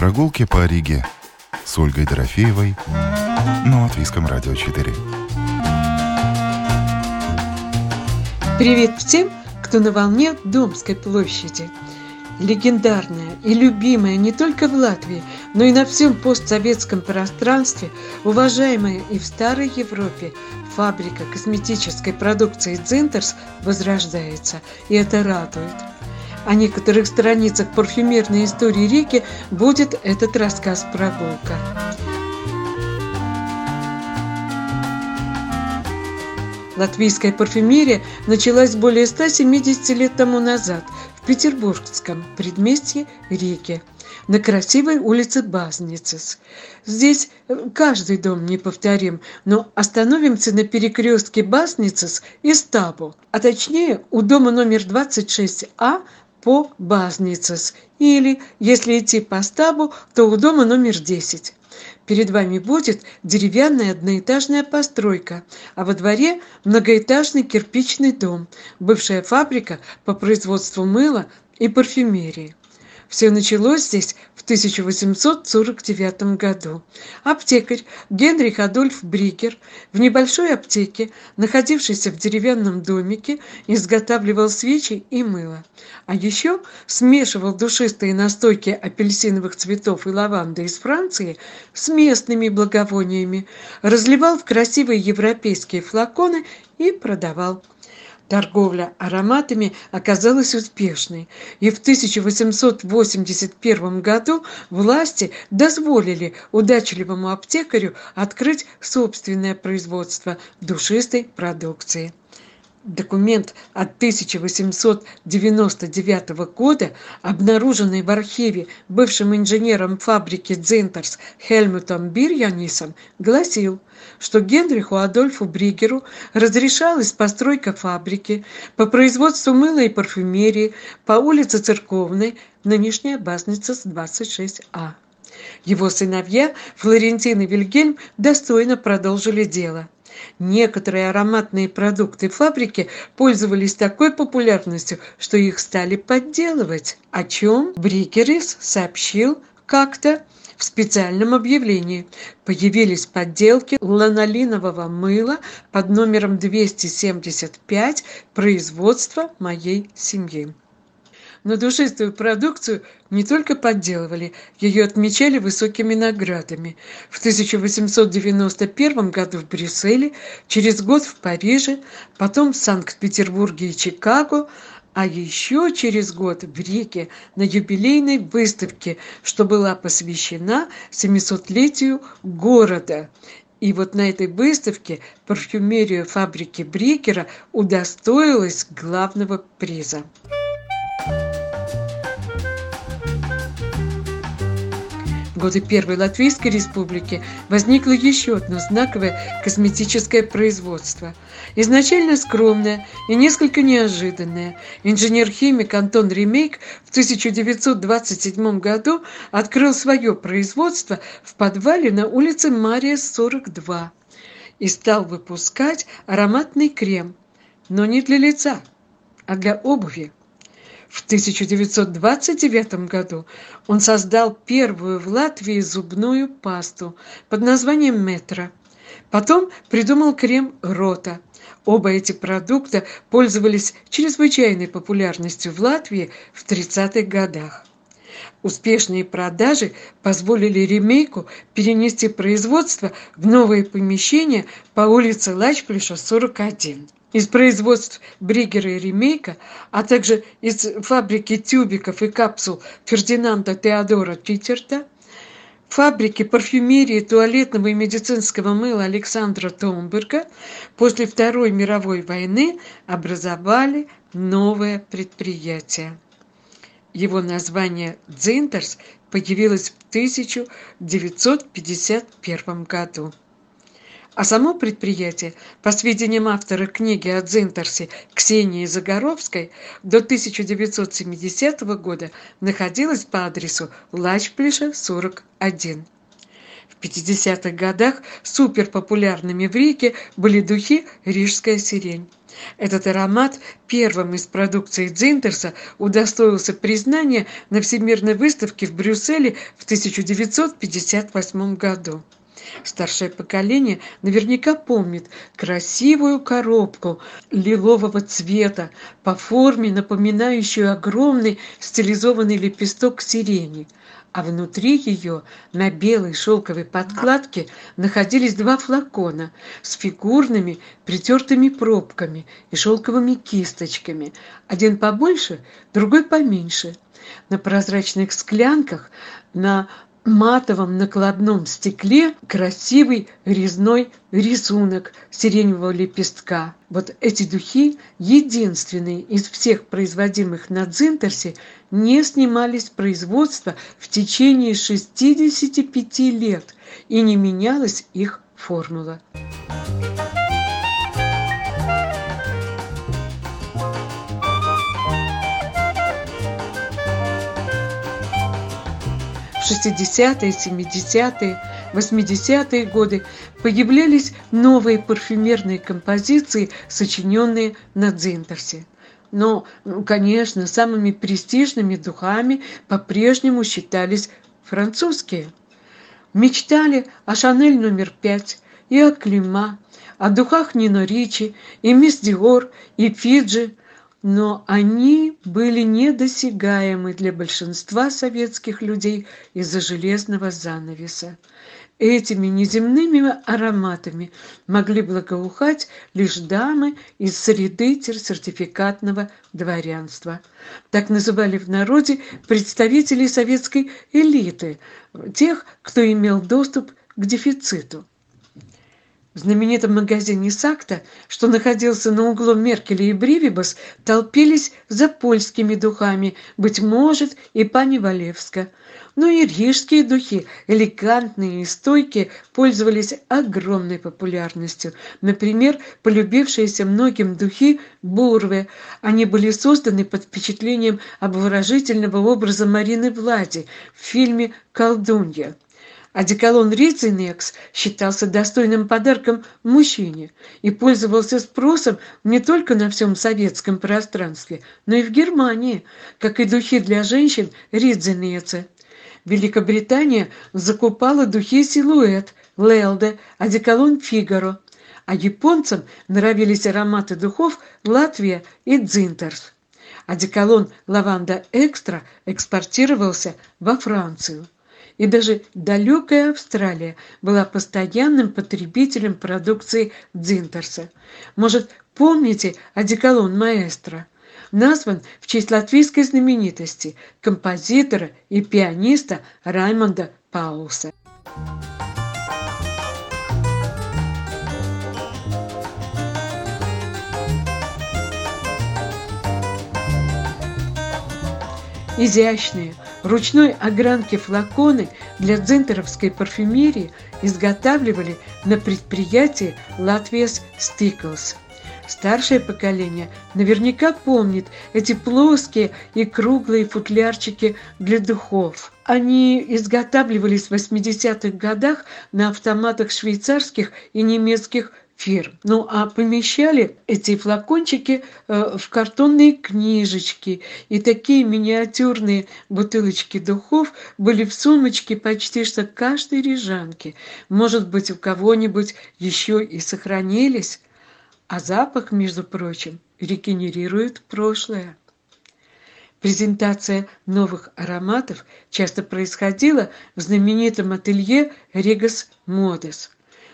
Прогулки по Риге с Ольгой Дорофеевой на Латвийском радио 4. Привет всем, кто на волне Домской площади. Легендарная и любимая не только в Латвии, но и на всем постсоветском пространстве, уважаемая и в Старой Европе, фабрика косметической продукции «Дзинтерс» возрождается, и это радует. О некоторых страницах парфюмерной истории Рики будет этот рассказ «Прогулка». Латвийская парфюмерия началась более 170 лет тому назад в петербургском предместье Риги на красивой улице Базницес. Здесь каждый дом неповторим, но остановимся на перекрестке Базницес и Стабу, а точнее у дома номер 26А по Базницес или, если идти по Стабу, то у дома номер 10. Перед вами будет деревянная одноэтажная постройка, а во дворе многоэтажный кирпичный дом, бывшая фабрика по производству мыла и парфюмерии. Все началось здесь в 1849 году. Аптекарь Генрих Адольф Брикер в небольшой аптеке, находившейся в деревянном домике, изготавливал свечи и мыло. А еще смешивал душистые настойки апельсиновых цветов и лаванды из Франции с местными благовониями, разливал в красивые европейские флаконы и продавал. Торговля ароматами оказалась успешной, и в 1881 году власти дозволили удачливому аптекарю открыть собственное производство душистой продукции. Документ от 1899 года, обнаруженный в архиве бывшим инженером фабрики «Дзинтерс» Хельмутом Бирьянисом, гласил, что Генриху Адольфу Бригеру разрешалась постройка фабрики по производству мыла и парфюмерии по улице Церковной, нынешняя Базница с 26А. Его сыновья Флорентин и Вильгельм достойно продолжили дело – Некоторые ароматные продукты фабрики пользовались такой популярностью, что их стали подделывать, о чем Брикерис сообщил как-то в специальном объявлении. Появились подделки ланолинового мыла под номером 275 производства моей семьи но душистую продукцию не только подделывали, ее отмечали высокими наградами. В 1891 году в Брюсселе, через год в Париже, потом в Санкт-Петербурге и Чикаго, а еще через год в Риге на юбилейной выставке, что была посвящена 700-летию города. И вот на этой выставке парфюмерия фабрики Брикера удостоилась главного приза. Годы Первой Латвийской Республики возникло еще одно знаковое косметическое производство. Изначально скромное и несколько неожиданное. Инженер-химик Антон Ремейк в 1927 году открыл свое производство в подвале на улице Мария, 42 и стал выпускать ароматный крем, но не для лица, а для обуви. В 1929 году он создал первую в Латвии зубную пасту под названием «Метро». Потом придумал крем «Рота». Оба эти продукта пользовались чрезвычайной популярностью в Латвии в 30-х годах. Успешные продажи позволили ремейку перенести производство в новое помещение по улице Лачплиша, 41 из производств Бригера и Ремейка, а также из фабрики тюбиков и капсул Фердинанда Теодора Титерта, фабрики парфюмерии, туалетного и медицинского мыла Александра Томберга после Второй мировой войны образовали новое предприятие. Его название «Дзинтерс» появилось в 1951 году. А само предприятие, по сведениям автора книги о Дзинтерсе Ксении Загоровской, до 1970 года находилось по адресу Лачплиша, 41. В 50-х годах суперпопулярными в Риге были духи «Рижская сирень». Этот аромат первым из продукции Дзинтерса удостоился признания на Всемирной выставке в Брюсселе в 1958 году. Старшее поколение наверняка помнит красивую коробку лилового цвета, по форме напоминающую огромный стилизованный лепесток сирени – а внутри ее на белой шелковой подкладке находились два флакона с фигурными притертыми пробками и шелковыми кисточками, один побольше, другой поменьше. На прозрачных склянках на матовом накладном стекле красивый резной рисунок сиреневого лепестка. Вот эти духи, единственные из всех производимых на Дзинтерсе, не снимались с производства в течение 65 лет и не менялась их формула. В 60-е, 70-е, 80-е годы появлялись новые парфюмерные композиции, сочиненные на Дзинтерсе. Но, ну, конечно, самыми престижными духами по-прежнему считались французские. Мечтали о Шанель номер пять и о Клима, о духах Нино Ричи и Мисс Диор и Фиджи, но они были недосягаемы для большинства советских людей из-за железного занавеса. Этими неземными ароматами могли благоухать лишь дамы из среды сертификатного дворянства. Так называли в народе представителей советской элиты, тех, кто имел доступ к дефициту. В знаменитом магазине «Сакта», что находился на углу Меркеля и Бривибас, толпились за польскими духами, быть может, и пани Валевска. Но и рижские духи, элегантные и стойкие, пользовались огромной популярностью. Например, полюбившиеся многим духи Бурве. Они были созданы под впечатлением обворожительного образа Марины Влади в фильме «Колдунья». Одеколон Рицинекс считался достойным подарком мужчине и пользовался спросом не только на всем советском пространстве, но и в Германии, как и духи для женщин Ридзенеце. Великобритания закупала духи «Силуэт», «Лелде», «Одеколон Фигаро», а японцам нравились ароматы духов «Латвия» и «Дзинтерс». Одеколон «Лаванда Экстра» экспортировался во Францию и даже далекая Австралия была постоянным потребителем продукции Дзинтерса. Может, помните одеколон маэстро? Назван в честь латвийской знаменитости, композитора и пианиста Раймонда Пауса. Изящные, ручной огранки флаконы для дзентеровской парфюмерии изготавливали на предприятии «Латвиес Стиклс». Старшее поколение наверняка помнит эти плоские и круглые футлярчики для духов. Они изготавливались в 80-х годах на автоматах швейцарских и немецких фирм. Ну а помещали эти флакончики э, в картонные книжечки, и такие миниатюрные бутылочки духов были в сумочке почти что каждой рижанки. Может быть, у кого-нибудь еще и сохранились. А запах, между прочим, регенерирует прошлое. Презентация новых ароматов часто происходила в знаменитом ателье «Регас Модес».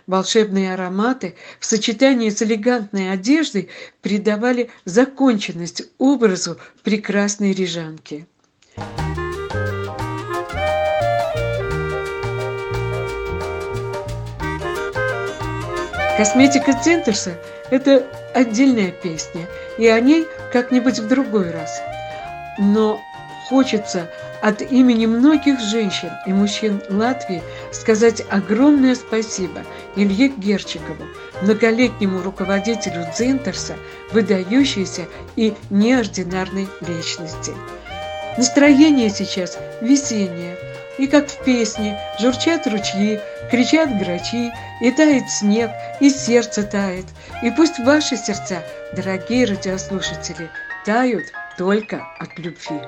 Волшебные ароматы в сочетании с элегантной одеждой придавали законченность образу прекрасной рижанки. Косметика Центерса – это отдельная песня, и о ней как-нибудь в другой раз. Но хочется от имени многих женщин и мужчин Латвии сказать огромное спасибо Илье Герчикову, многолетнему руководителю Дзинтерса, выдающейся и неординарной личности. Настроение сейчас весеннее, И как в песне журчат ручьи, кричат грачи, и тает снег, и сердце тает. И пусть ваши сердца, дорогие радиослушатели, тают только от любви.